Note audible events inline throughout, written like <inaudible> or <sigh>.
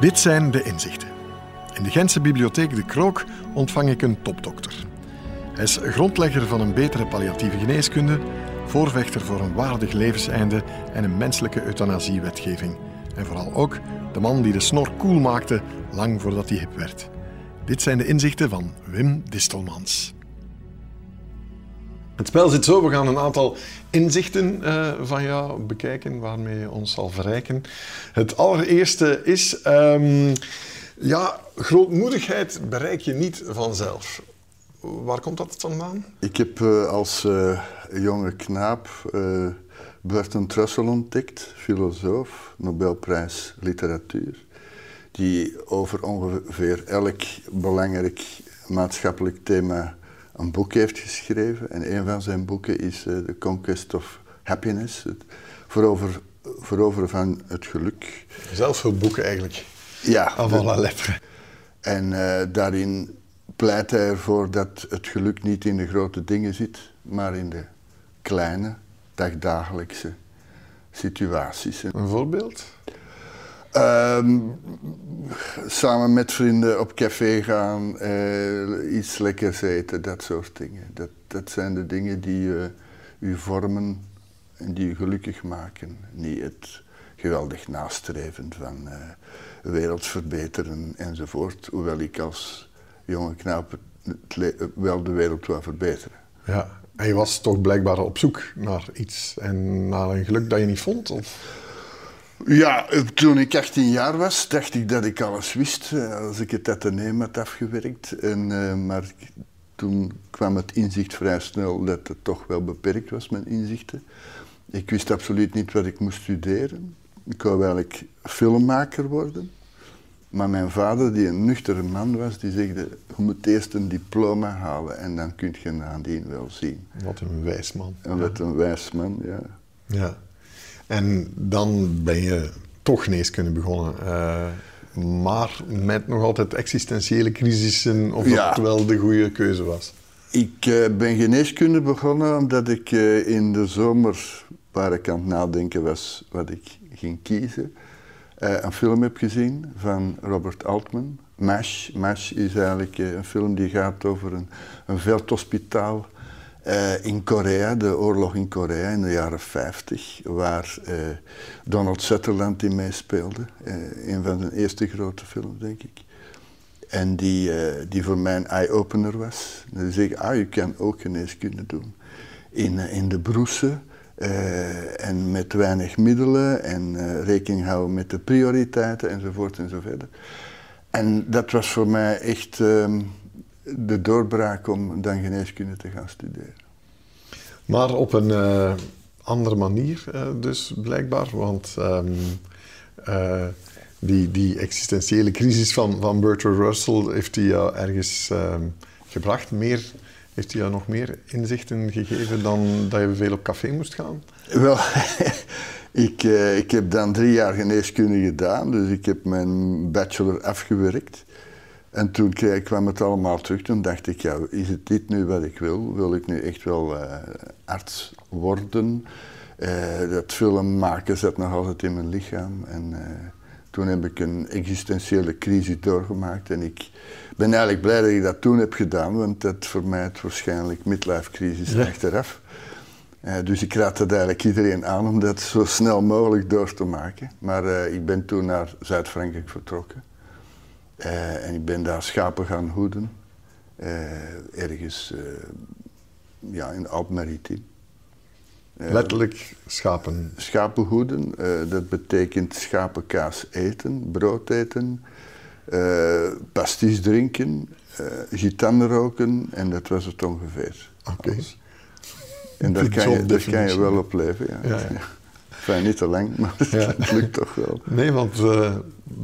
Dit zijn de inzichten. In de Gentse bibliotheek De Krook ontvang ik een topdokter. Hij is grondlegger van een betere palliatieve geneeskunde, voorvechter voor een waardig levenseinde en een menselijke euthanasiewetgeving. En vooral ook de man die de snor koel maakte lang voordat hij hip werd. Dit zijn de inzichten van Wim Distelmans. Het spel zit zo, we gaan een aantal inzichten uh, van jou bekijken waarmee je ons zal verrijken. Het allereerste is, um, ja, grootmoedigheid bereik je niet vanzelf. Waar komt dat vandaan? Ik heb uh, als uh, jonge knaap Bertrand Trussell ontdekt, filosoof, Nobelprijs literatuur, die over ongeveer elk belangrijk maatschappelijk thema een boek heeft geschreven. En een van zijn boeken is uh, The Conquest of Happiness, het verover, veroveren van het geluk. Zelfhulpboeken eigenlijk. Ja. Avant la lettre. En uh, daarin pleit hij ervoor dat het geluk niet in de grote dingen zit, maar in de kleine, dagdagelijkse situaties. Een voorbeeld? Um, samen met vrienden op café gaan, uh, iets lekkers eten, dat soort dingen. Dat, dat zijn de dingen die uh, u vormen en die u gelukkig maken. Niet het geweldig nastreven van uh, wereld verbeteren enzovoort. Hoewel ik als jonge knaap wel de wereld wil verbeteren. Ja, en je was toch blijkbaar op zoek naar iets en naar een geluk dat je niet vond? Of? Ja, toen ik 18 jaar was, dacht ik dat ik alles wist eh, als ik het ateneum had afgewerkt. En, uh, maar toen kwam het inzicht vrij snel dat het toch wel beperkt was, mijn inzichten. Ik wist absoluut niet wat ik moest studeren. Ik wou eigenlijk filmmaker worden. Maar mijn vader, die een nuchtere man was, die zegde, je moet eerst een diploma halen en dan kun je nadien wel zien. Wat een wijs man. En wat een wijs man, ja. Ja. En dan ben je toch geneeskunde begonnen. Uh, maar met nog altijd existentiële crisissen, of ja. dat wel de goede keuze was? Ik uh, ben geneeskunde begonnen omdat ik uh, in de zomer, waar ik aan het nadenken was wat ik ging kiezen, een film heb gezien van Robert Altman. MASH. MASH is eigenlijk een film die gaat over een, een veldhospitaal uh, in Korea, de oorlog in Korea in de jaren 50, waar uh, Donald Sutherland in meespeelde. Uh, een van zijn eerste grote films, denk ik. En die, die voor mij een eye-opener was. Zeg ik, ah, je kan ook geneeskunde doen. In, in de broesen en met weinig middelen en rekening houden met de prioriteiten enzovoort enzovoort. En dat was voor mij echt... Um, de doorbraak om dan geneeskunde te gaan studeren. Maar op een uh, andere manier uh, dus blijkbaar, want um, uh, die, die existentiële crisis van, van Bertrand Russell heeft hij jou ergens um, gebracht. Meer, heeft hij jou nog meer inzichten gegeven dan dat je veel op café moest gaan? Wel, <laughs> ik, ik heb dan drie jaar geneeskunde gedaan, dus ik heb mijn bachelor afgewerkt. En toen kwam het allemaal terug. Toen dacht ik, ja, is het dit nu wat ik wil? Wil ik nu echt wel uh, arts worden? Uh, dat film maken zat nog altijd in mijn lichaam. En uh, toen heb ik een existentiële crisis doorgemaakt. En ik ben eigenlijk blij dat ik dat toen heb gedaan, want dat vermijdt waarschijnlijk midlife crisis ja. achteraf. dus ik raad het eigenlijk iedereen aan om dat zo snel mogelijk door te maken. Maar ik ben toen naar Zuid-Frankrijk vertrokken. Uh, en ik ben daar schapen gaan hoeden. Uh, ergens uh, ja, in Alp-Maritiem. Letterlijk schapen? Schapen hoeden, dat betekent schapenkaas eten, brood eten, pasties drinken, gitan roken en dat was het ongeveer. Oké. Okay. En daar kan, je, daar kan je wel op leven, ja. ja, ja. <laughs> Enfin, niet te lang, maar <laughs> ja. het lukt toch wel. Nee, want uh,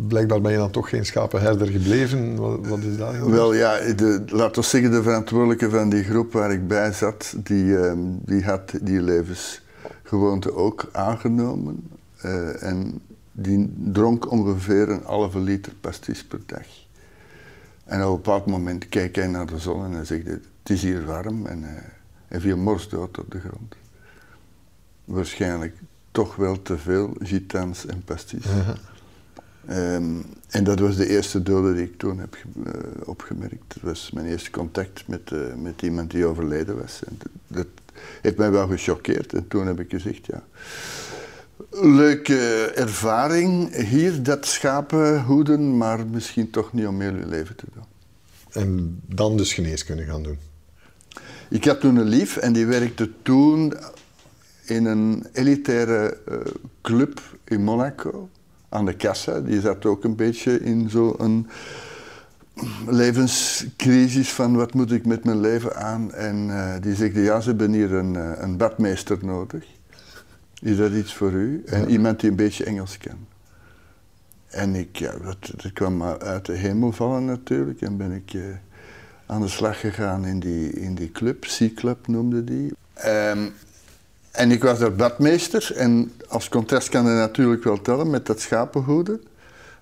blijkbaar ben je dan toch geen schapenherder gebleven. Wat, wat is dat? Wel ja, de, laten we zeggen, de verantwoordelijke van die groep waar ik bij zat, die, uh, die had die levensgewoonte ook aangenomen. Uh, en die dronk ongeveer een halve liter pastis per dag. En op een bepaald moment keek hij naar de zon en hij zegt, het is hier warm. En hij viel morsdood op de grond. Waarschijnlijk toch wel te veel gitans en pastis. Ehm, en dat was de eerste dode die ik toen heb uh, opgemerkt. Dat was mijn eerste contact met, uh, met iemand die overleden was. En dat, heeft mij wel gechoqueerd. En toen heb ik gezegd, ja, leuke ervaring hier, dat schapen hoeden, maar misschien toch niet om heel je leven te doen. En dan dus geneeskunde gaan doen? Ik had toen een lief en die werkte toen in een elitaire uh, club in Monaco aan de kassa. Die zat ook een beetje in zo'n levenscrisis van wat moet ik met mijn leven aan. En uh, die zegt, ja, ze hebben hier een, uh, een badmeester nodig. Is dat iets voor u? En ja. iemand die een beetje Engels kan. En ik, ja, dat, dat kwam uit de hemel vallen natuurlijk. En ben ik aan de slag gegaan in die, in die club, C-Club noemde die. Um, en ik was daar badmeester en als contrast kan je natuurlijk wel tellen met dat schapenhoeden.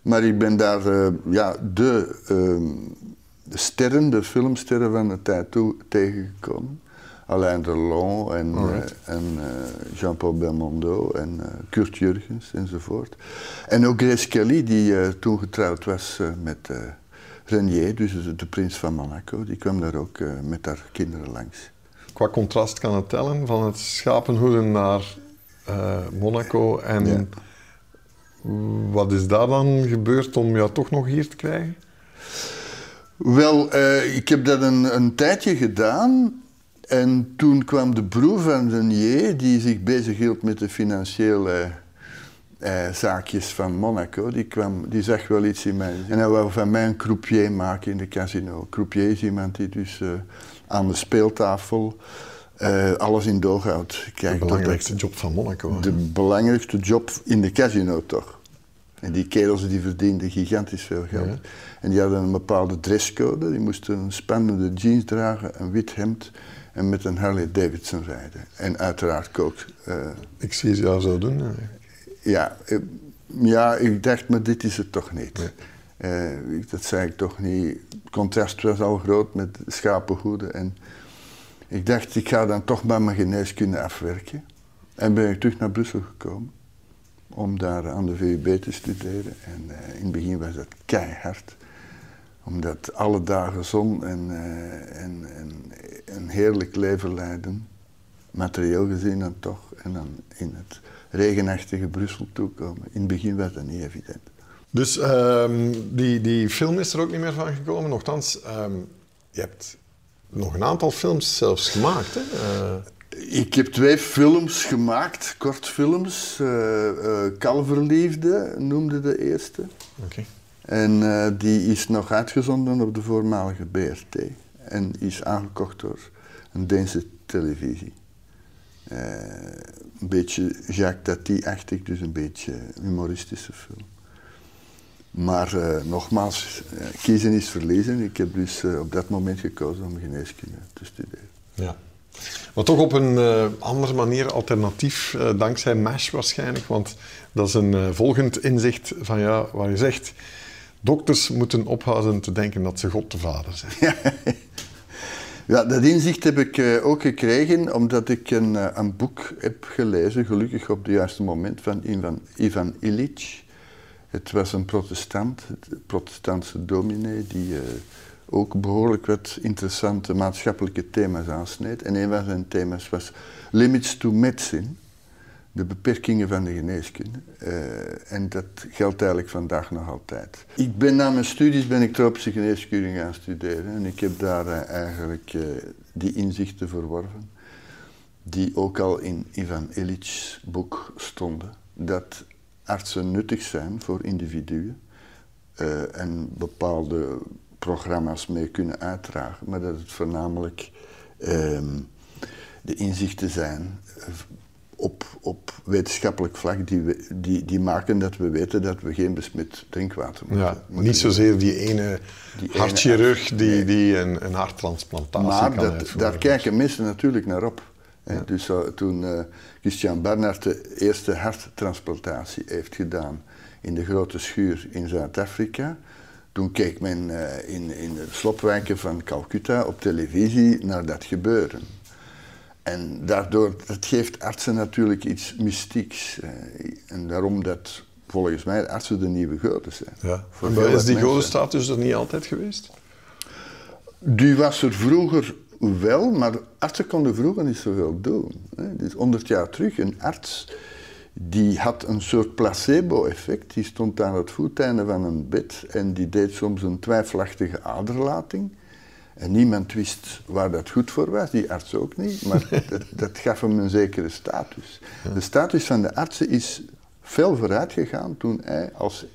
Maar ik ben daar uh, ja, de, uh, de, sterren, de filmsterren van de tijd toe tegengekomen. Alain Delon en, uh, en Jean-Paul Belmondo en Kurt Jurgens enzovoort. En ook Grace Kelly, die toen getrouwd was met Renier, dus de prins van Monaco. Die kwam daar ook met haar kinderen langs qua contrast kan het tellen van het schapenhoeden naar uh, Monaco. En ja. wat is daar dan gebeurd om jou toch nog hier te krijgen? Wel, uh, ik heb dat een, een, tijdje gedaan. En toen kwam de broer van Renier, die zich bezighield met de financiële uh, zaakjes van Monaco, die, kwam, die zag wel iets in mij. En hij wou van mij een croupier maken in de casino. Croupier is iemand die dus aan de speeltafel. Uh, alles in doog houdt. de belangrijkste job van Monaco. De belangrijkste job in de casino toch. En die kerels die verdienden gigantisch veel geld. Ja. En die hadden een bepaalde dresscode. Die moesten een spannende jeans dragen, een wit hemd en met een Harley Davidson rijden. En uiteraard kook. Uh, ik zie ze jou zo doen. Ja, ja, ja, ik dacht, maar dit is het toch niet. Nee. Uh, dat zei ik toch niet. Het contrast was al groot met schapenhoeden. En ik dacht, ik ga dan toch maar mijn geneeskunde afwerken. En ben ik terug naar Brussel gekomen. Om daar aan de VUB te studeren. En uh, in het begin was dat keihard. Omdat alle dagen zon en, uh, en, en een heerlijk leven leiden. Materieel gezien dan toch. En dan in het regenachtige Brussel toekomen. In het begin was dat niet evident. Dus um, die, die film is er ook niet meer van gekomen. Nochtans, um, je hebt nog een aantal films zelfs gemaakt. Hè? Uh... Ik heb twee films gemaakt, kortfilms. Uh, uh, Kalverliefde noemde de eerste. Okay. En die is nog uitgezonden op de voormalige BRT. En is aangekocht door een Deense televisie. een beetje Jacques Tati-achtig, dus een beetje humoristische film. Maar uh, nogmaals, uh, kiezen is verlezen. Ik heb dus uh, op dat moment gekozen om geneeskunde te studeren. Ja. Maar toch op een andere manier alternatief, dankzij MASH waarschijnlijk. Want dat is een volgend inzicht van ja, waar je zegt... Dokters moeten ophouden te denken dat ze God de Vader zijn. <laughs> Ja, dat inzicht heb ik ook gekregen omdat ik een, een boek heb gelezen, gelukkig op het juiste moment, van Ivan, Ivan Illich. Het was een protestant, een protestantse dominee, die uh, ook behoorlijk wat interessante maatschappelijke thema's aansneed. En een van zijn thema's was Limits to Medicine, de beperkingen van de geneeskunde. Uh, en dat geldt eigenlijk vandaag nog altijd. Ik ben na mijn studies ben ik tropische geneeskunde gaan studeren en ik heb daar uh, eigenlijk die inzichten verworven, die ook al in Ivan Illich's boek stonden. Dat artsen nuttig zijn voor individuen uh, en bepaalde programma's mee kunnen uitdragen, maar dat het voornamelijk um, de inzichten zijn eh, op, op wetenschappelijk vlak die, we, die, die maken dat we weten dat we geen besmet drinkwater moeten. Ja, niet zozeer die ene die hartchirurg ene, die, nee. die een, een harttransplantatie maar kan dat, daar kijken mensen natuurlijk naar op. Ja. Dus uh, toen Christian Barnard de eerste harttransplantatie heeft gedaan in de grote schuur in Zuid-Afrika, toen keek men uh, in, in de slopwijken van Calcutta op televisie naar dat gebeuren. En daardoor, dat geeft artsen natuurlijk iets mystieks. en daarom dat volgens mij artsen de nieuwe goden zijn. Ja. Voor Maar is die godenstatus er niet altijd geweest? Die was er vroeger wel, maar artsen konden vroeger niet zoveel doen. hè. Dus 100 jaar terug, een arts die had een soort placebo-effect. Die stond aan het voeteinde van een bed en die deed soms een twijfelachtige aderlating. En niemand wist waar dat goed voor was, die arts ook niet, maar <laughs> dat, dat gaf hem een zekere status. De status van de artsen is veel vooruit gegaan toen hij als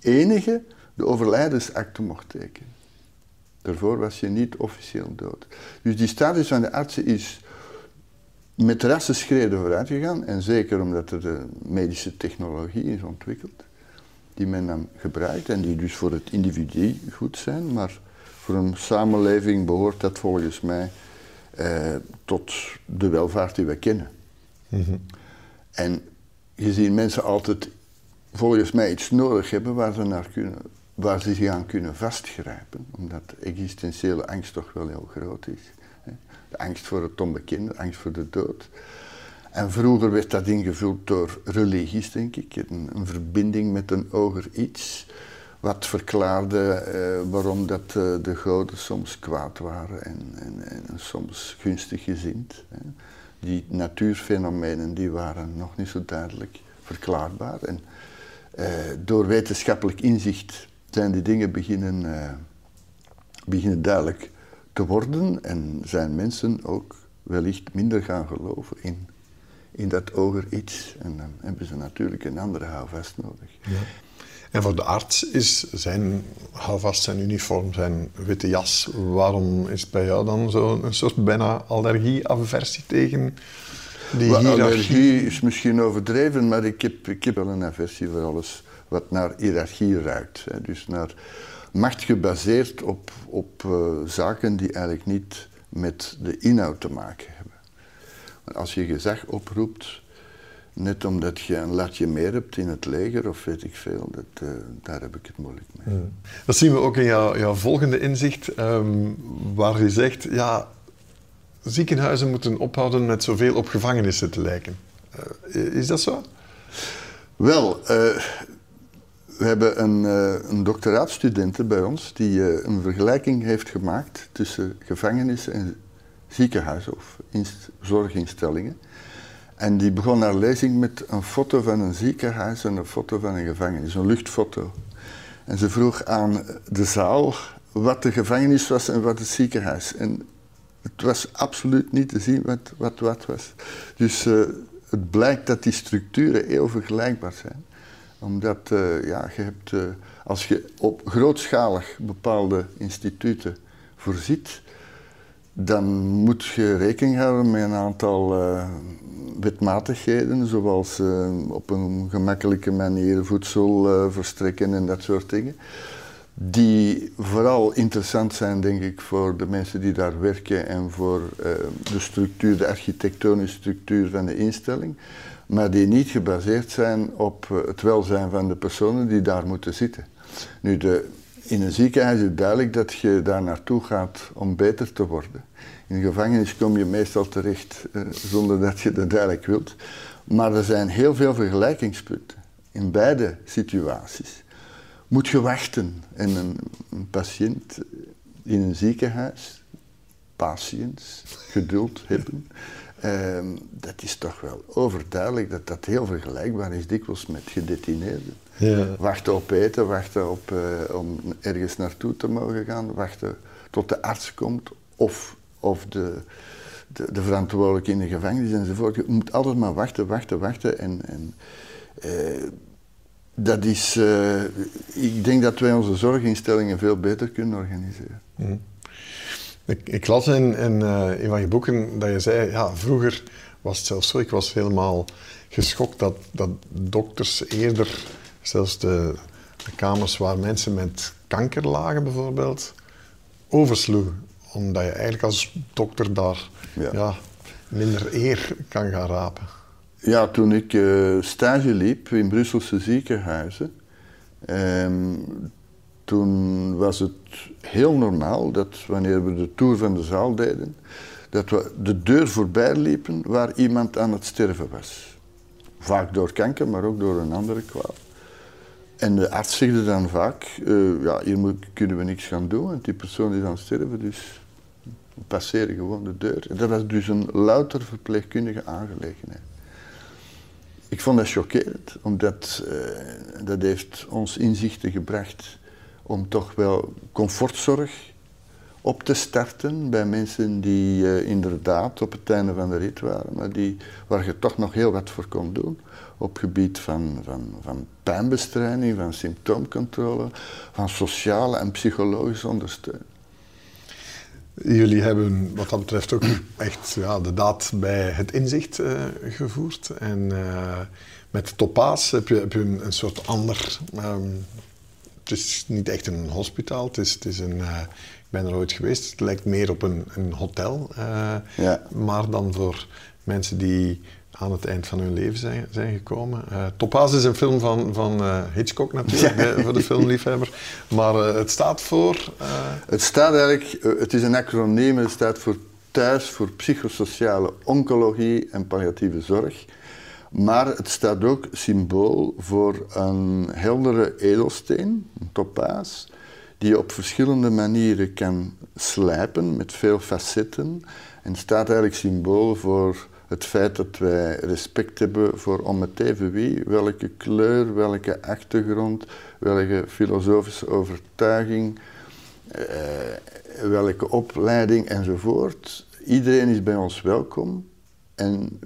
enige de overlijdensakte mocht tekenen. Daarvoor was je niet officieel dood. Dus die status van de artsen is met rassenschreden vooruit gegaan. En zeker omdat er de medische technologie is ontwikkeld, die men dan gebruikt en die dus voor het individu goed zijn. Maar voor een samenleving behoort dat volgens mij eh, tot de welvaart die we kennen. En gezien mensen altijd volgens mij iets nodig hebben waar ze, naar kunnen, waar ze zich aan kunnen vastgrijpen, omdat existentiële angst toch wel heel groot is. De angst voor het onbekende, de angst voor de dood. En vroeger werd dat ingevuld door religies, denk ik, een, een verbinding met een hoger iets, wat verklaarde eh, waarom dat, eh, de goden soms kwaad waren en, en, en soms gunstig gezind. Hè. Die natuurfenomenen die waren nog niet zo duidelijk verklaarbaar. En eh, door wetenschappelijk inzicht zijn die dingen beginnen, eh, beginnen duidelijk te worden en zijn mensen ook wellicht minder gaan geloven in, in dat hoger iets. En dan hebben ze natuurlijk een andere houvast nodig. En voor de arts is zijn houvast, zijn uniform, zijn witte jas. Waarom is bij jou dan zo'n soort bijna allergie-aversie tegen die Wel, hiërarchie? allergie is misschien overdreven, maar ik heb, ik heb wel een aversie voor alles wat naar hiërarchie ruikt. Hè. Dus naar macht gebaseerd op, op eh, zaken die eigenlijk niet met de inhoud te maken hebben. Want als je gezag oproept, net omdat je een latje meer hebt in het leger of weet ik veel, dat, eh, daar heb ik het moeilijk mee. Dat zien we ook in jouw, jouw volgende inzicht, ehm, waar je zegt, ja, ziekenhuizen moeten ophouden met zoveel op gevangenissen te lijken. Eh, is dat zo? Wel, we hebben een, eh een bij ons die eh, een vergelijking heeft gemaakt tussen gevangenissen en ziekenhuizen of inst- zorginstellingen. En die begon haar lezing met een foto van een ziekenhuis en een foto van een gevangenis, een luchtfoto. En ze vroeg aan de zaal wat de gevangenis was en wat het ziekenhuis. En het was absoluut niet te zien wat wat, wat was. Dus eh, het blijkt dat die structuren heel vergelijkbaar zijn. Omdat eh, ja, je hebt, eh, als je op grootschalig bepaalde instituten voorziet, dan moet je rekening houden met een aantal eh, wetmatigheden, zoals op een gemakkelijke manier voedsel verstrekken en dat soort dingen. Die vooral interessant zijn, denk ik, voor de mensen die daar werken en voor de structuur, de architectonische structuur van de instelling, maar die niet gebaseerd zijn op eh, het welzijn van de personen die daar moeten zitten. Nu, de, in een ziekenhuis is het duidelijk dat je daar naartoe gaat om beter te worden. In een gevangenis kom je meestal terecht eh, zonder dat je dat eigenlijk wilt. Maar er zijn heel veel vergelijkingspunten in beide situaties. Moet je wachten en een, een patiënt in een ziekenhuis, patiëns, geduld hebben. Ehm, dat is toch wel overduidelijk dat dat heel vergelijkbaar is, dikwijls met gedetineerden. Ja. Wachten op eten, wachten op, eh, om ergens naartoe te mogen gaan, wachten tot de arts komt of, of de, de, de verantwoordelijke in de gevangenis enzovoort. Je moet altijd maar wachten, wachten, wachten. En, en eh, dat is, eh, ik denk dat wij onze zorginstellingen veel beter kunnen organiseren. Ik, ik las in, in een van je boeken dat je zei, ja, vroeger was het zelfs zo, ik was helemaal geschokt dat, dat dokters eerder, zelfs de, de kamers waar mensen met kanker lagen bijvoorbeeld, oversloegen. Omdat je eigenlijk als dokter daar Ja. ja. minder eer kan gaan rapen. Ja, toen ik eh, stage liep in Brusselse ziekenhuizen, ehm, toen was het heel normaal dat wanneer we de tour van de zaal deden, dat we de deur voorbij liepen waar iemand aan het sterven was. Vaak door kanker, maar ook door een andere kwaal. En de arts zegt dan vaak, uh, ja, hier kunnen we niks gaan doen, want die persoon is aan het sterven, dus we passeren gewoon de deur. En dat was dus een louter verpleegkundige aangelegenheid. Ik vond dat chockerend, omdat uh, dat heeft ons inzichten gebracht om toch wel comfortzorg op te starten bij mensen die uh, inderdaad op het einde van de rit waren, maar die, waar je toch nog heel wat voor kon doen op gebied van, van, van pijnbestrijding, van symptoomcontrole, van sociale en psychologische ondersteuning. Jullie hebben wat dat betreft ook <clears throat> echt ja, de daad bij het inzicht uh, gevoerd. En uh, met Topaas heb je, heb je een, soort ander. Um, het is niet echt een hospitaal, het is, het is een. Uh, ik ben er ooit geweest, het lijkt meer op een, een hotel. Ja. Maar dan voor mensen die aan het eind van hun leven zijn, zijn gekomen. Uh, Topaz is een film van, van uh, Hitchcock natuurlijk, voor de filmliefhebber. Maar uh, het staat voor... Het staat eigenlijk... het is een acroniem. Het staat voor Thuis voor Psychosociale Oncologie en Palliatieve Zorg. Maar het staat ook symbool voor een heldere edelsteen, een topaas, die je op verschillende manieren kan slijpen met veel facetten. En staat eigenlijk symbool voor het feit dat wij respect hebben voor om wie, welke kleur, welke achtergrond, welke filosofische overtuiging, eh, welke opleiding enzovoort. Iedereen is bij ons welkom en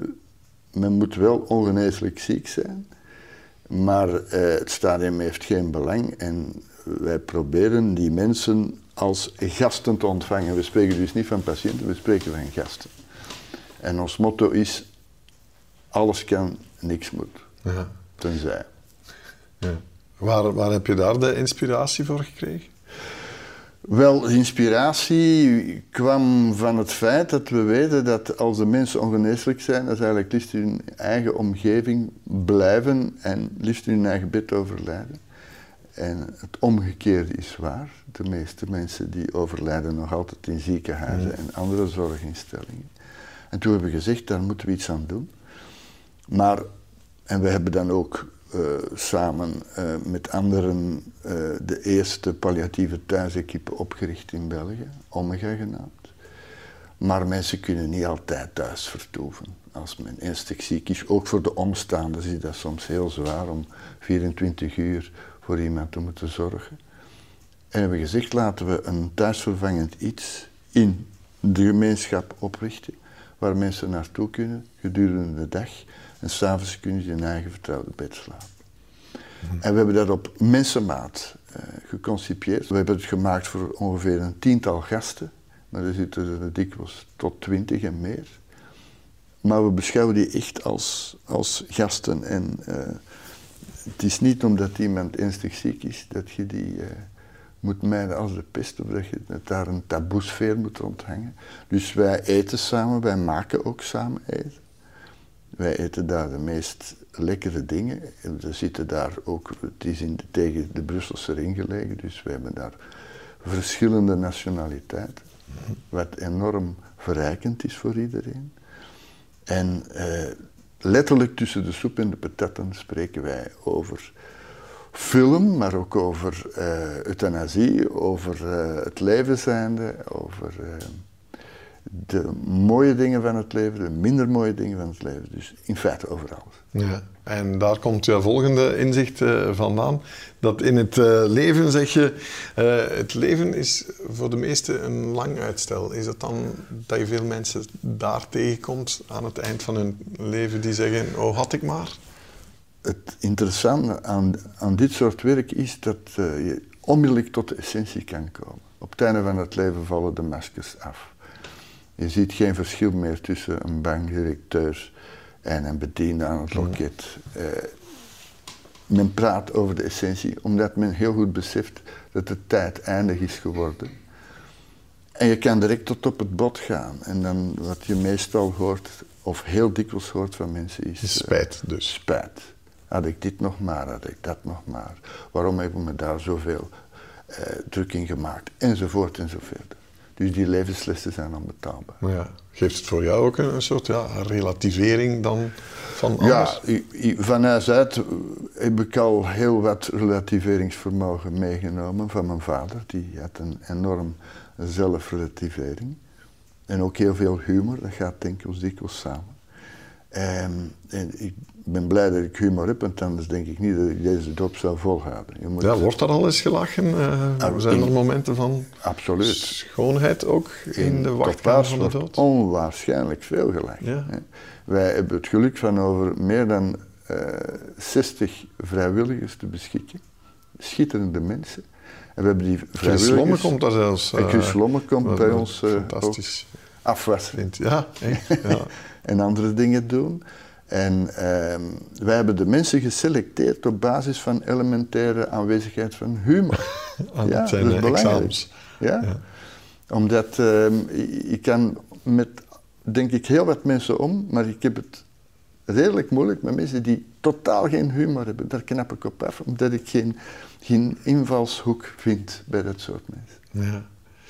men moet wel ongeneeslijk ziek zijn, maar eh, het stadium heeft geen belang en wij proberen die mensen als gasten te ontvangen. We spreken dus niet van patiënten, we spreken van gasten. En ons motto is: alles kan, niks moet. Ja. Tenzij. Ja. Waar, waar heb je daar de inspiratie voor gekregen? Wel, inspiratie kwam van het feit dat we weten dat als de mensen ongeneeslijk zijn, dat ze eigenlijk liefst in hun eigen omgeving blijven en liefst in hun eigen bed overlijden. En het omgekeerde is waar. De meeste mensen die overlijden nog altijd in ziekenhuizen en andere zorginstellingen. En toen hebben we gezegd, daar moeten we iets aan doen. Maar, en we hebben dan ook uh, samen uh, met anderen uh, de eerste palliatieve thuisequipe opgericht in België, Omega genaamd. Maar mensen kunnen niet altijd thuis vertoeven. Als men ernstig ziek is, ook voor de omstaanders is dat soms heel zwaar om 24 uur voor iemand te moeten zorgen. En hebben gezegd, laten we een thuisvervangend iets in de gemeenschap oprichten waar mensen naartoe kunnen gedurende de dag. En s'avonds kunnen ze in eigen vertrouwde bed slapen. Mhm. En we hebben dat op mensenmaat uh, geconcipieerd. We hebben het gemaakt voor ongeveer een tiental gasten, maar er zitten er dikwijls tot twintig en meer. Maar we beschouwen die echt als, als gasten. En uh, het is niet omdat iemand ernstig ziek is dat je die uh, moet mijden als de pest, of dat je daar een taboesfeer moet onthangen. Dus wij eten samen, wij maken ook samen eten. Wij eten daar de meest lekkere dingen. We zitten daar ook, het is in tegen de Brusselse ring gelegen, dus we hebben daar verschillende nationaliteiten. Wat enorm verrijkend is voor iedereen. En eh, letterlijk tussen de soep en de patatten spreken wij over film, maar ook over uh, euthanasie, over uh, het leven zijnde, over uh, de mooie dingen van het leven, de minder mooie dingen van het leven. Dus in feite over alles. Ja, en daar komt je volgende inzicht vandaan. Dat in het leven zeg je, het leven is voor de meesten een lang uitstel. Is het dan dat je veel mensen daar tegenkomt aan het eind van hun leven die zeggen, oh had ik maar? Het interessante aan, aan dit soort werk is dat uh, je onmiddellijk tot de essentie kan komen. Op het einde van het leven vallen de maskers af. Je ziet geen verschil meer tussen een bankdirecteur en een bediende aan het loket. Uh, men praat over de essentie, omdat men heel goed beseft dat de tijd eindig is geworden. En je kan direct tot op het bot gaan. En dan wat je meestal hoort, of heel dikwijls hoort van mensen, is... Spijt dus. Spijt. Had ik dit nog maar, had ik dat nog maar. Waarom hebben we daar zoveel uh, druk in gemaakt? Enzovoort enzovoort. Dus die levenslessen zijn onbetaalbaar. Ja. Geeft het voor jou ook een, soort ja, relativering dan van anders? Ja, van huis uit heb ik al heel wat relativeringsvermogen meegenomen van mijn vader. Die had een enorm zelfrelativering. En ook heel veel humor, dat gaat denk ik ons dikwijls samen. En, en, ik ben blij dat ik humor heb, want anders denk ik niet dat ik deze dop zou volhouden. Je moet... Ja, wordt er al eens gelachen? Uh, zijn er momenten van absoluut. schoonheid ook in, de wachtkamer van de dood? onwaarschijnlijk veel gelachen. Ja. Wij hebben het geluk van over meer dan uh, eh, 60 vrijwilligers te beschikken. Schitterende mensen. En we hebben die vrijwilligers... Chris Lomme komt daar zelfs... Uh, en Chris Lomme komt bij ons fantastisch. afwassen. Ja, ja. <laughs> en andere dingen doen. En ehm, wij hebben de mensen geselecteerd op basis van elementaire aanwezigheid van humor. <laughs> Ah, ja, dat zijn dat is examens. Ja? ja? Omdat uh, ik kan met, denk ik, heel wat mensen om, maar ik heb het redelijk moeilijk met mensen die totaal geen humor hebben. Daar knap ik op af, omdat ik geen, geen invalshoek vind bij dat soort mensen. Ja.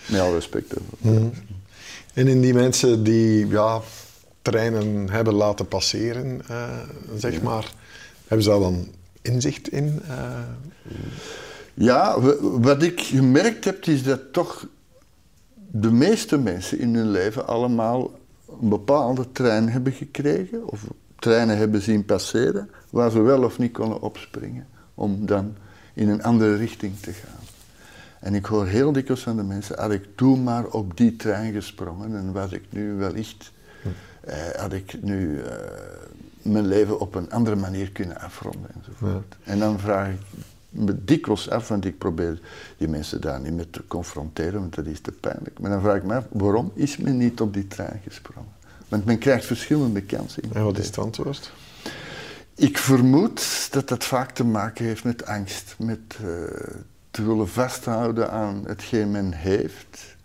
Met al respect daarvoor. Mhm. En in die mensen die ja, treinen hebben laten passeren, uh, zeg maar. Hebben ze daar dan inzicht in? Uh... Ja, wat ik gemerkt heb, is dat toch de meeste mensen in hun leven allemaal een bepaalde trein hebben gekregen, of treinen hebben zien passeren, waar ze wel of niet konden opspringen, om dan in een andere richting te gaan. En ik hoor heel dikwijls van de mensen, had ik toen maar op die trein gesprongen en was ik nu wellicht had ik nu eh, mijn leven op een andere manier kunnen afronden enzovoort. En dan vraag ik me dikwijls af, want ik probeer die mensen daar niet mee te confronteren, want dat is te pijnlijk. Maar dan vraag ik me af, waarom is men niet op die trein gesprongen? Want men krijgt verschillende kansen. En wat is het antwoord? Ik vermoed dat dat vaak te maken heeft met angst, met uh, te willen vasthouden aan hetgeen men heeft.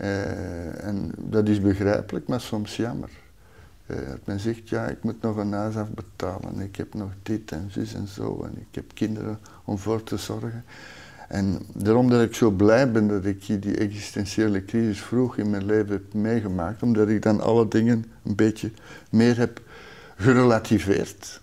Uh, en dat is begrijpelijk, maar soms jammer. Uh, men zegt, ja, ik moet nog een huis afbetalen, ik heb nog dit en zus en zo, en ik heb kinderen om voor te zorgen. En daarom dat ik zo blij ben dat ik die existentiële crisis vroeg in mijn leven heb meegemaakt, omdat ik dan alle dingen een beetje meer heb gerelativeerd.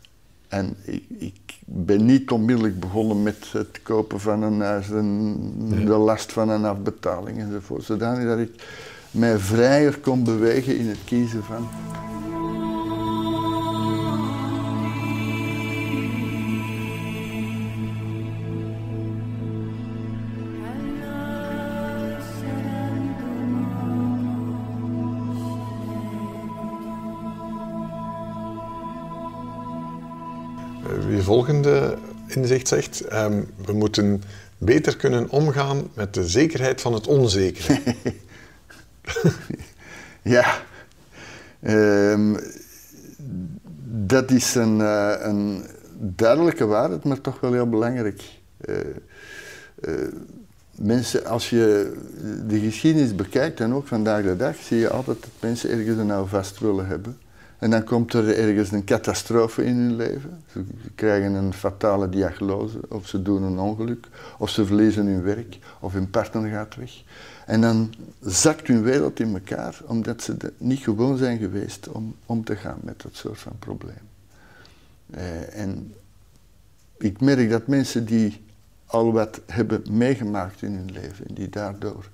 En ik, ik ben niet onmiddellijk begonnen met het kopen van een huis en de last van een afbetaling enzovoort, zodanig dat ik mij vrijer kon bewegen in het kiezen van volgende inzicht zegt: um, we moeten beter kunnen omgaan met de zekerheid van het onzekere. <laughs> ja, um, dat is een, uh, een, duidelijke waarheid, maar toch wel heel belangrijk. Uh, mensen, als je de geschiedenis bekijkt en ook vandaag de dag, zie je altijd dat mensen ergens een nou vast willen hebben. En dan komt er ergens een catastrofe in hun leven. Ze krijgen een fatale diagnose, of ze doen een ongeluk, of ze verliezen hun werk, of hun partner gaat weg. En dan zakt hun wereld in elkaar, omdat ze niet gewoon zijn geweest om om te gaan met dat soort van probleem. Eh, en ik merk dat mensen die al wat hebben meegemaakt in hun leven, en die daardoor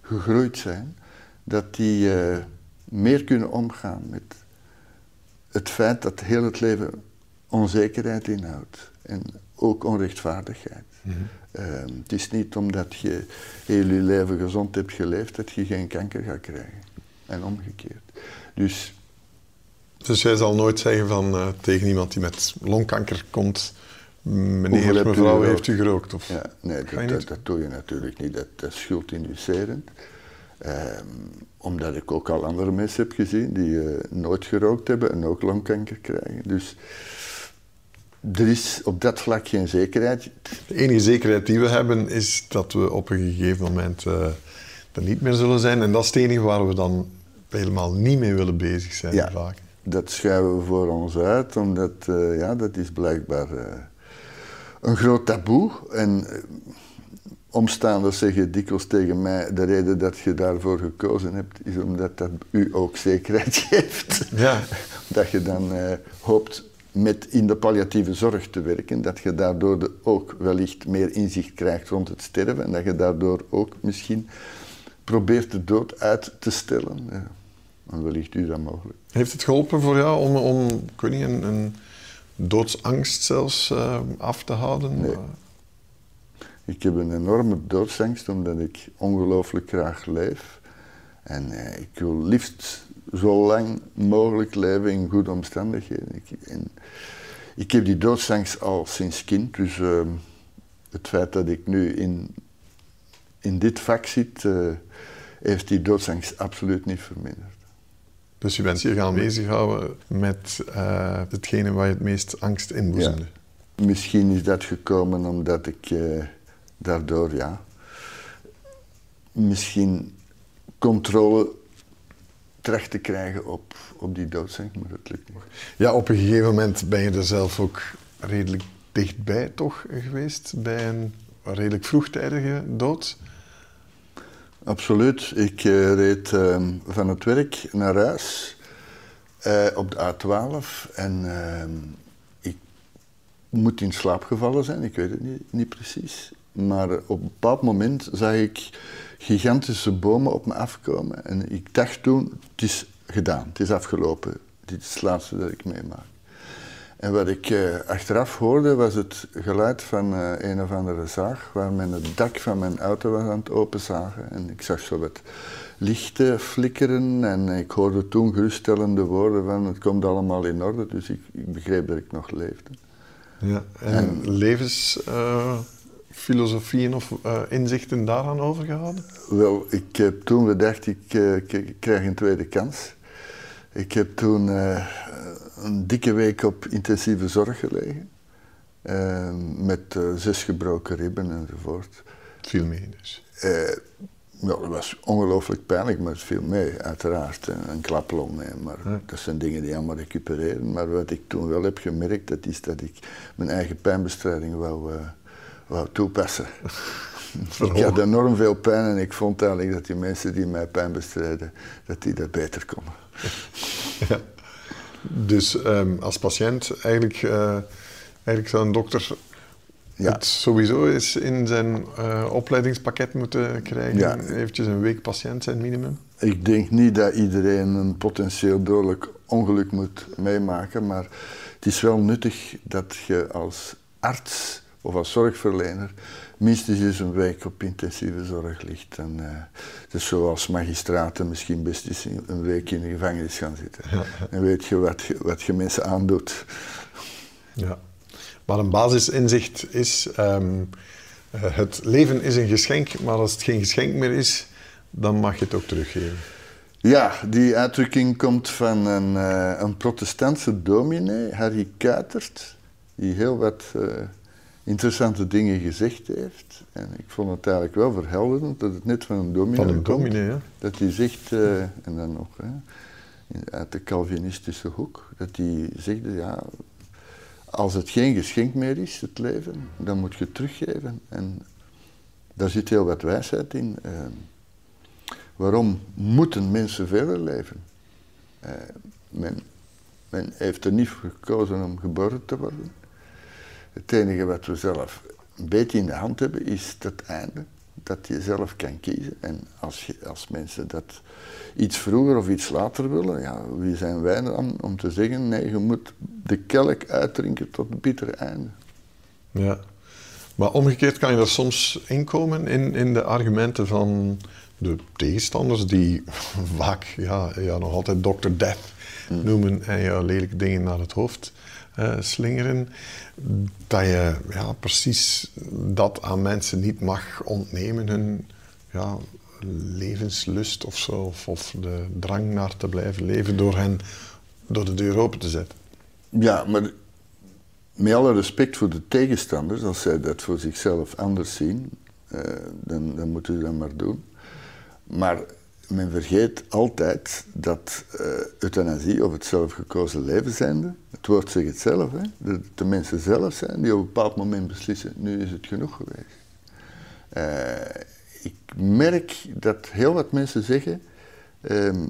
gegroeid zijn, dat die uh, meer kunnen omgaan met het feit dat heel het leven onzekerheid inhoudt en ook onrechtvaardigheid. Mhm. Ehm, het is niet omdat je heel je leven gezond hebt geleefd dat je geen kanker gaat krijgen. En omgekeerd. Dus, dus jij zal nooit zeggen van, uh, tegen iemand die met longkanker komt, meneer, mevrouw, heeft u gerookt? Of? Ja, nee, dat, dat, doe je natuurlijk niet. Dat, dat is schuldinducerend. Ehm, omdat ik ook al andere mensen heb gezien die uh, nooit gerookt hebben en ook longkanker krijgen. Dus er is op dat vlak geen zekerheid. De enige zekerheid die we hebben is dat we op een gegeven moment uh, er niet meer zullen zijn. En dat is het enige waar we dan helemaal niet mee willen bezig zijn. Ja, vaak. dat schuiven we voor ons uit, omdat uh, ja, dat is blijkbaar een groot taboe. En omstaanders zeggen dikwijls tegen mij, de reden dat je daarvoor gekozen hebt, is omdat dat u ook zekerheid <laughs> geeft. Ja. dat je dan uh, hoopt met in de palliatieve zorg te werken, dat je daardoor de, ook wellicht meer inzicht krijgt rond het sterven en dat je daardoor ook misschien probeert de dood uit te stellen. Ja. En wellicht u dat mogelijk. Heeft het geholpen voor jou om, om ik weet niet, een, een doodsangst zelfs uh, af te houden? Nee. Ik heb een enorme doodsangst omdat ik ongelooflijk graag leef. En uh, ik wil liefst zo lang mogelijk leven in goede omstandigheden. Ik, en, ik heb die doodsangst al sinds kind, dus uh, het feit dat ik nu in, in dit vak zit, uh, heeft die doodsangst absoluut niet verminderd. Dus je bent je gaan bezighouden met uh, hetgene waar je het meest angst inboezemde? Ja. Misschien is dat gekomen omdat ik daardoor, ja, misschien controle terecht te krijgen op, op die doodsangst, maar dat lukt niet. Ja, op een gegeven moment ben je er zelf ook redelijk dichtbij toch geweest, bij een redelijk vroegtijdige dood? Absoluut. Ik uh, reed uh, van het werk naar huis uh, op de A12 en ehm, ik moet in slaap gevallen zijn, ik weet het niet, niet precies. Maar op een bepaald moment zag ik gigantische bomen op me afkomen. En ik dacht toen, het is gedaan, het is afgelopen. Dit is het laatste dat ik meemaak. En wat ik uh, achteraf hoorde was het geluid van uh, een of andere zaag, waar men het dak van mijn auto was aan het openzagen. En ik zag zo wat lichten flikkeren en ik hoorde toen geruststellende woorden van het komt allemaal in orde, dus ik, ik begreep dat ik nog leefde. Ja, en, en levens... Uh filosofieën of uh, inzichten daaraan overgehouden? Wel, ik heb toen gedacht, ik, uh, ik krijg een tweede kans. Ik heb toen uh, een dikke week op intensieve zorg gelegen. met zes gebroken ribben enzovoort. viel mee dus? dat was ongelooflijk pijnlijk, maar het viel mee, uiteraard. Een klaplong, maar ja. dat zijn dingen die allemaal recupereren. Maar wat ik toen wel heb gemerkt, dat is dat ik mijn eigen pijnbestrijding wou wou toepassen. <laughs> ik had enorm veel pijn en ik vond eigenlijk dat die mensen die mij pijn bestrijden, dat die dat beter konden. <laughs> ja. Dus um, als patiënt, eigenlijk, uh, eigenlijk zou een dokter ja. het sowieso eens in zijn uh, opleidingspakket moeten krijgen. Ja. Eventjes een week patiënt zijn minimum. Ik denk niet dat iedereen een potentieel dodelijk ongeluk moet meemaken, maar het is wel nuttig dat je als arts of als zorgverlener minstens eens een week op intensieve zorg ligt. En, uh, dus zoals magistraten misschien best eens een week in de gevangenis gaan zitten. Ja. En weet je wat, wat je mensen aandoet. Ja, maar een basisinzicht is, um, het leven is een geschenk, maar als het geen geschenk meer is, dan mag je het ook teruggeven. Ja, die uitdrukking komt van een, uh, een protestantse dominee, Harry Kuitert, die heel wat... Uh, interessante dingen gezegd heeft. En ik vond het eigenlijk wel verhelderend dat het net van een dominee Van een dominee, ja. Dat hij zegt, uh, en dan nog hè, uit de Calvinistische hoek, dat hij zegt, ja, als het geen geschenk meer is, het leven, dan moet je het teruggeven. En daar zit heel wat wijsheid in. Uh, waarom moeten mensen verder leven? Uh, men, men heeft er niet voor gekozen om geboren te worden. Het enige wat we zelf een beetje in de hand hebben is dat einde. Dat je zelf kan kiezen. En als, je, als mensen dat iets vroeger of iets later willen, ja, wie zijn wij dan om te zeggen: nee, je moet de kelk uitdrinken tot het bittere einde. Ja, maar omgekeerd kan je er soms inkomen in, in de argumenten van de tegenstanders, die <laughs> vaak ja, ja, nog altijd Dr. Death hmm. noemen en ja, lelijke dingen naar het hoofd uh, slingeren, dat je ja, precies dat aan mensen niet mag ontnemen, hun ja, levenslust of zo, of, de drang naar te blijven leven door hen door de deur open te zetten. Ja, maar met alle respect voor de tegenstanders, als zij dat voor zichzelf anders zien, uh, dan, dan moeten ze dat maar doen. Maar men vergeet altijd dat uh, euthanasie of het zelfgekozen leven zijnde, het woord zegt het zelf, hè, de, de, mensen zelf zijn die op een bepaald moment beslissen, nu is het genoeg geweest. ik merk dat heel wat mensen zeggen, ehm,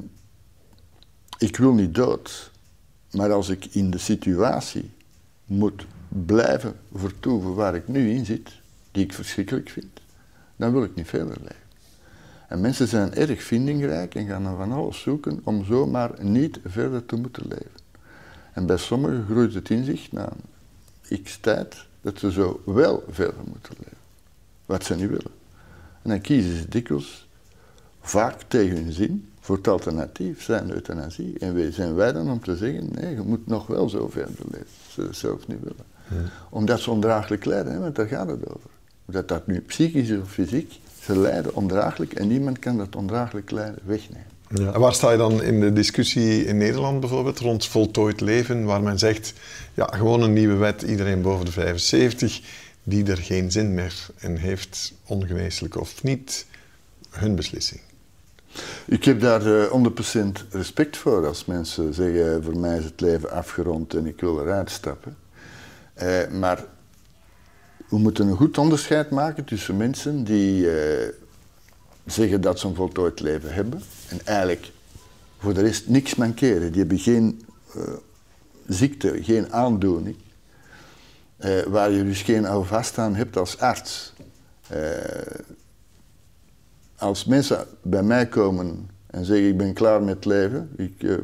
ik wil niet dood, maar als ik in de situatie moet blijven vertoeven waar ik nu in zit, die ik verschrikkelijk vind, dan wil ik niet verder leven. En mensen zijn erg vindingrijk en gaan dan van alles zoeken om zomaar niet verder te moeten leven. En bij sommigen groeit het inzicht na x tijd dat ze zo wel verder moeten leven. Wat ze niet willen. En dan kiezen ze dikwijls, vaak tegen hun zin, voor het alternatief, zijn euthanasie. En wij zijn wij dan om te zeggen, nee, je moet nog wel zo verder leven. Ze het zelf niet willen. Omdat ze ondraaglijk lijden, hè, want daar gaat het over. Dat dat nu psychisch is of fysiek, ze lijden ondraaglijk en niemand kan dat ondraaglijk lijden wegnemen. Ja. En waar sta je dan in de discussie in Nederland bijvoorbeeld rond voltooid leven, waar men zegt, ja, gewoon een nieuwe wet, iedereen boven de 75, die er geen zin meer in heeft, ongeneeslijk of niet, hun beslissing? Ik heb daar 100% eh, respect voor als mensen zeggen, voor mij is het leven afgerond en ik wil eruit stappen. Eh, maar we moeten een goed onderscheid maken tussen mensen die eh, zeggen dat ze een voltooid leven hebben en eigenlijk voor de rest niks mankeren. Die hebben geen uh, ziekte, geen aandoening, uh, waar je dus geen houvast aan hebt als arts. als mensen bij mij komen en zeggen ik ben klaar met leven, ik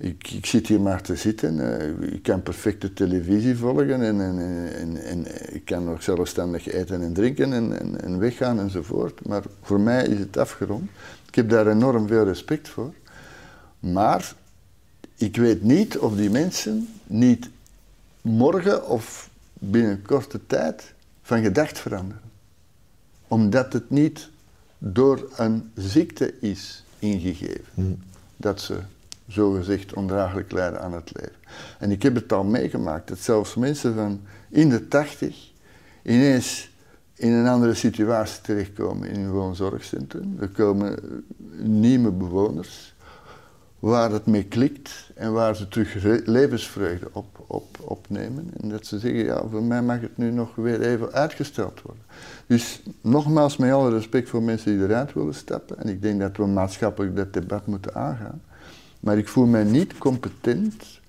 ik, ik, zit hier maar te zitten. Uh, ik kan perfecte televisie volgen en, en, en, en, ik kan nog zelfstandig eten en drinken en, en, weggaan enzovoort. Maar voor mij is het afgerond. Ik heb daar enorm veel respect voor. Maar ik weet niet of die mensen niet morgen of binnen korte tijd van gedacht veranderen. Omdat het niet door een ziekte is ingegeven. Hmm. Dat ze zogezegd ondraaglijk lijden aan het leven. En ik heb het al meegemaakt dat zelfs mensen van in de tachtig ineens in een andere situatie terechtkomen in een woonzorgcentrum. Er komen nieuwe bewoners waar het mee klikt en waar ze terug levensvreugde op, op, opnemen. En dat ze zeggen, ja, voor mij mag het nu nog weer even uitgesteld worden. Dus nogmaals, met alle respect voor mensen die eruit willen stappen, en ik denk dat we maatschappelijk dat debat moeten aangaan, maar ik voel mij niet competent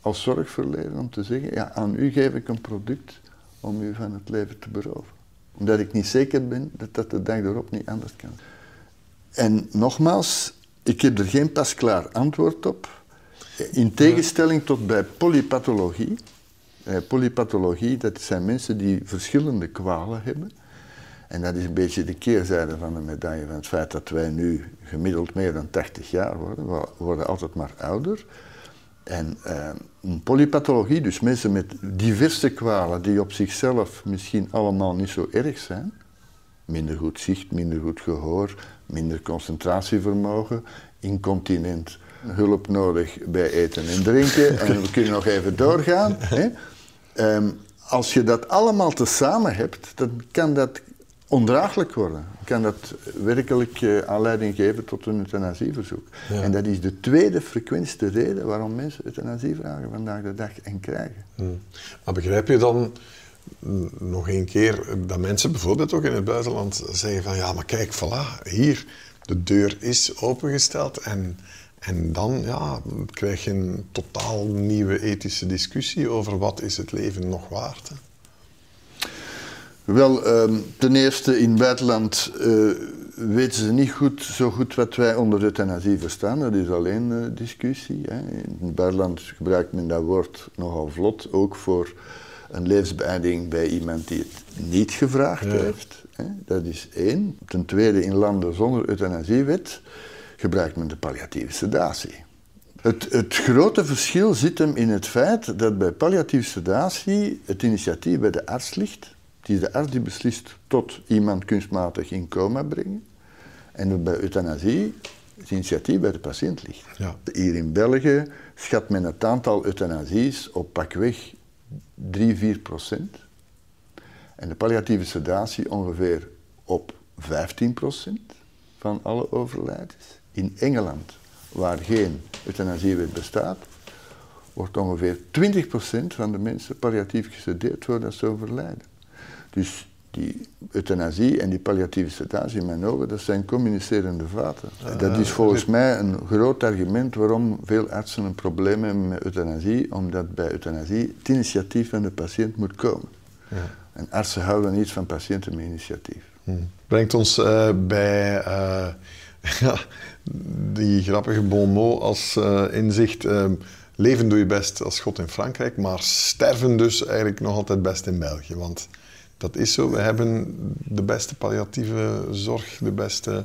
als zorgverlener om te zeggen, ja, aan u geef ik een product om u van het leven te beroven. Omdat ik niet zeker ben dat dat de dag erop niet anders kan. En nogmaals, ik heb er geen pasklaar antwoord op. In tegenstelling tot bij polypathologie. Eh, polypathologie, dat zijn mensen die verschillende kwalen hebben. En dat is een beetje de keerzijde van de medaille van het feit dat wij nu gemiddeld meer dan 80 jaar worden. We worden altijd maar ouder. En uh, een polypathologie, dus mensen met diverse kwalen die op zichzelf misschien allemaal niet zo erg zijn. Minder goed zicht, minder goed gehoor, minder concentratievermogen, incontinent, hulp nodig bij eten en drinken. <laughs> en we kunnen nog even doorgaan. Hè. <laughs> Ehm, als je dat allemaal tezamen hebt, dan kan dat ondraaglijk worden. Kan dat werkelijk uh, aanleiding geven tot een euthanasieverzoek. En dat is de tweede frequentste reden waarom mensen euthanasie vragen vandaag de dag en krijgen. Hmm. Maar begrijp je dan nog een keer dat mensen bijvoorbeeld ook in het buitenland zeggen van ja, maar kijk, voilà, hier, de deur is opengesteld en, en dan ja, krijg je een totaal nieuwe ethische discussie over wat is het leven nog waard. Hè? Wel, ehm, ten eerste in het buitenland uh, weten ze niet goed, zo goed wat wij onder euthanasie verstaan. Dat is alleen uh, discussie. Hè. In het buitenland gebruikt men dat woord nogal vlot, ook voor een levensbeëindiging bij iemand die het niet gevraagd heeft. Hè. Dat is één. Ten tweede, in landen zonder euthanasiewet gebruikt men de palliatieve sedatie. Het, het, grote verschil zit hem in het feit dat bij palliatieve sedatie het initiatief bij de arts ligt het is de arts die beslist tot iemand kunstmatig in coma brengen. En bij euthanasie het initiatief bij de patiënt ligt. Ja. Hier in België schat men het aantal euthanasies op pakweg 3, 4 procent. En de palliatieve sedatie ongeveer op 15 procent van alle overlijdens. In Engeland, waar geen euthanasiewet bestaat, wordt ongeveer 20 procent van de mensen palliatief gesedeerd voordat ze overlijden. Dus die euthanasie en die palliatieve sedatie in mijn ogen, dat zijn communicerende vaten. dat is volgens mij een groot argument waarom veel artsen een probleem hebben met euthanasie, omdat bij euthanasie het initiatief van de patiënt moet komen. Ja. En artsen houden niet van patiënten met initiatief. Hmm. Brengt ons uh, bij uh, <laughs> ja, die grappige bon mot als uh, inzicht. leven doe je best als God in Frankrijk, maar sterven dus eigenlijk nog altijd best in België. Want dat is zo. We hebben de beste palliatieve zorg, de beste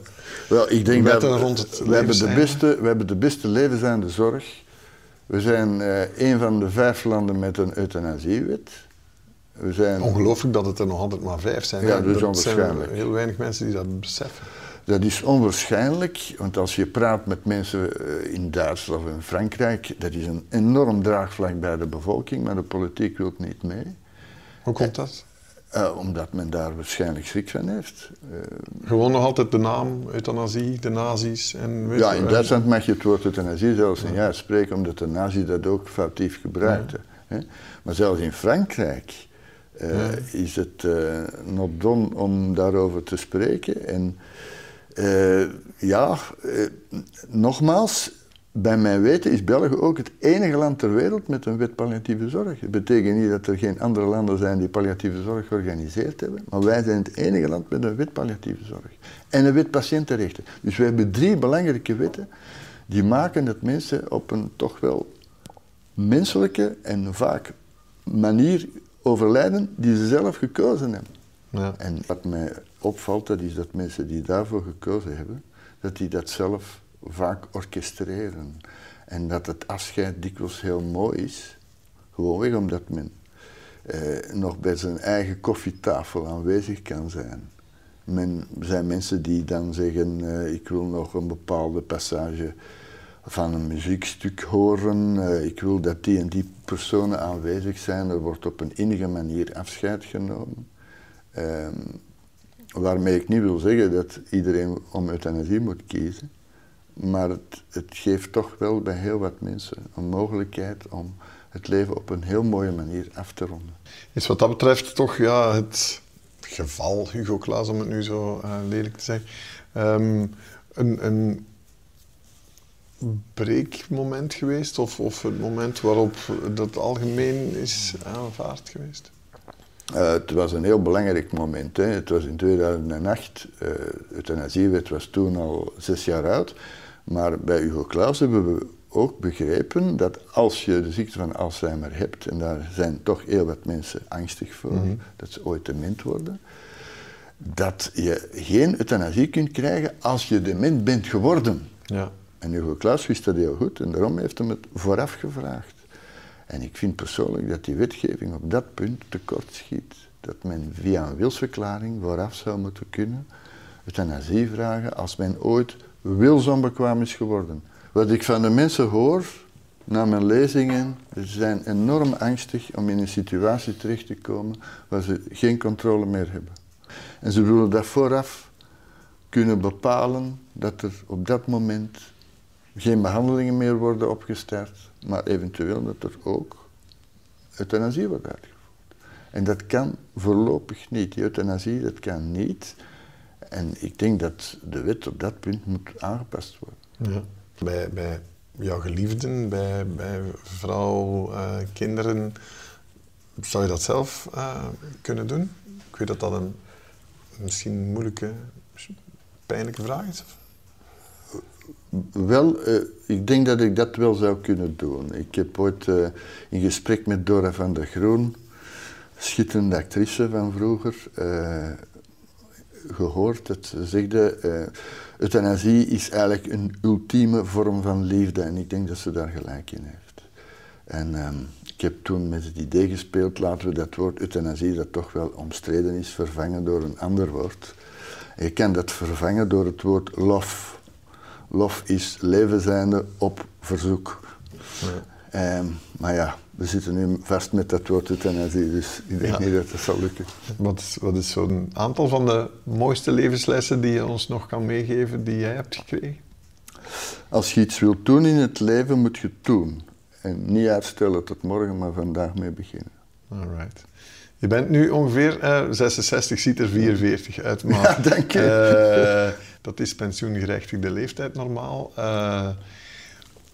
Wel, ik denk dat rond het we hebben, de beste, we hebben de beste levenseinde zorg. We zijn uh, een van de vijf landen met een euthanasiewet. We zijn... Ongelooflijk dat het er nog altijd maar vijf zijn. Ja, dat is onwaarschijnlijk. zijn heel weinig mensen die dat beseffen. Dat is onwaarschijnlijk, want als je praat met mensen eh, in Duitsland of in Frankrijk, dat is een enorm draagvlak bij de bevolking, maar de politiek wil niet mee. Hoe komt dat? Uh, omdat men daar waarschijnlijk schrik van heeft. Uh, Gewoon nog altijd de naam euthanasie, de nazi's en... ja, in Duitsland mag je het woord euthanasie zelfs niet uitspreken, omdat de nazi's dat ook foutief gebruikten. Ja. Maar zelfs in Frankrijk uh, ja. is het not done om daarover te spreken. En ja, nogmaals, bij mijn weten is België ook het enige land ter wereld met een wet palliatieve zorg. Dat betekent niet dat er geen andere landen zijn die palliatieve zorg georganiseerd hebben, maar wij zijn het enige land met een wet palliatieve zorg. En een wet patiëntenrechten. Dus we hebben drie belangrijke wetten die maken dat mensen op een toch wel menselijke en vaak manier overlijden die ze zelf gekozen hebben. Ja. En wat mij opvalt, dat is dat mensen die daarvoor gekozen hebben, dat die dat zelf vaak orchestreren. En dat het afscheid dikwijls heel mooi is, gewoonweg omdat men eh, nog bij zijn eigen koffietafel aanwezig kan zijn. Men zijn mensen die dan zeggen, eh, ik wil nog een bepaalde passage van een muziekstuk horen, eh, ik wil dat die en die personen aanwezig zijn, er wordt op een innige manier afscheid genomen. Ehm, waarmee ik niet wil zeggen dat iedereen om euthanasie moet kiezen. Maar het, het, geeft toch wel bij heel wat mensen een mogelijkheid om het leven op een heel mooie manier af te ronden. Is wat dat betreft toch ja, het geval Hugo Klaas, om het nu zo uh, lelijk te zeggen, um, een, een breekmoment geweest? Of, of het moment waarop dat algemeen is aanvaard geweest? Uh, het was een heel belangrijk moment. Hè. Het was in 2008, uh, eh, euthanasiewet was toen al zes jaar oud. Maar bij Hugo Claus hebben we ook begrepen dat als je de ziekte van Alzheimer hebt, en daar zijn toch heel wat mensen angstig voor, mhm. dat ze ooit dement worden, dat je geen euthanasie kunt krijgen als je dement bent geworden. Ja. En Hugo Claus wist dat heel goed en daarom heeft hem het vooraf gevraagd. En ik vind persoonlijk dat die wetgeving op dat punt tekort schiet. Dat men via een wilsverklaring vooraf zou moeten kunnen euthanasie vragen als men ooit wilsonbekwaam is geworden. Wat ik van de mensen hoor na mijn lezingen, ze zijn enorm angstig om in een situatie terecht te komen waar ze geen controle meer hebben. En ze willen dat vooraf kunnen bepalen dat er op dat moment geen behandelingen meer worden opgestart, maar eventueel dat er ook euthanasie wordt uitgevoerd. En dat kan voorlopig niet. Die euthanasie, dat kan niet en ik denk dat de wet op dat punt moet aangepast worden. Ja. Bij, bij jouw geliefden, bij, bij vrouw, uh, kinderen, zou je dat zelf uh, kunnen doen? Ik weet dat dat een misschien moeilijke, pijnlijke vraag is. Wel, uh, ik denk dat ik dat wel zou kunnen doen. Ik heb ooit in gesprek met Dora van der Groen, schitterende actrice van vroeger, gehoord ze zegde, uh, euthanasie is eigenlijk een ultieme vorm van liefde en ik denk dat ze daar gelijk in heeft. En ehm, ik heb toen met het idee gespeeld, laten we dat woord euthanasie, dat toch wel omstreden is, vervangen door een ander woord. je kan dat vervangen door het woord lof. Lof is leven zijnde op verzoek. Um, maar ja, we zitten nu vast met dat woord euthanasie, dus ik denk niet dat dat zal lukken. Wat is, wat is zo'n aantal van de mooiste levenslessen die je ons nog kan meegeven, die jij hebt gekregen? Als je iets wilt doen in het leven, moet je het doen. En niet uitstellen tot morgen, maar vandaag mee beginnen. Alright. Je bent nu ongeveer uh, 66, ziet er 44 uit. Maar, ja, dank je. Uh, dat is pensioengerechtigde leeftijd normaal. Uh,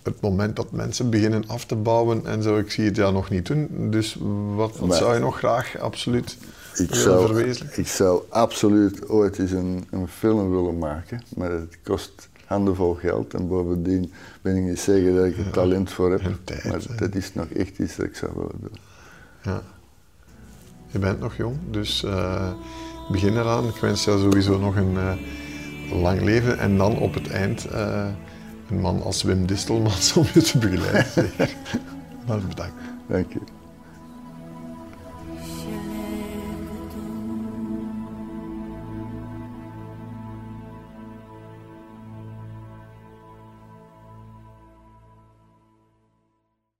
het moment dat mensen beginnen af te bouwen en zo, ik zie het ja nog niet doen. Dus wat, wat zou je nog graag absoluut ik zou, ik zou absoluut ooit eens een, een, film willen maken, maar het kost handenvol geld en bovendien ben ik niet zeker dat ik er talent voor heb. Tijd, maar dat is nog echt iets dat ik zou willen doen. Ja. Je bent nog jong, dus uh, begin eraan. Ik wens jou sowieso nog een uh, lang leven en dan op het eind uh, een man als Wim Distelmans <laughs> om je te begeleiden. <laughs> maar bedankt. Dank je.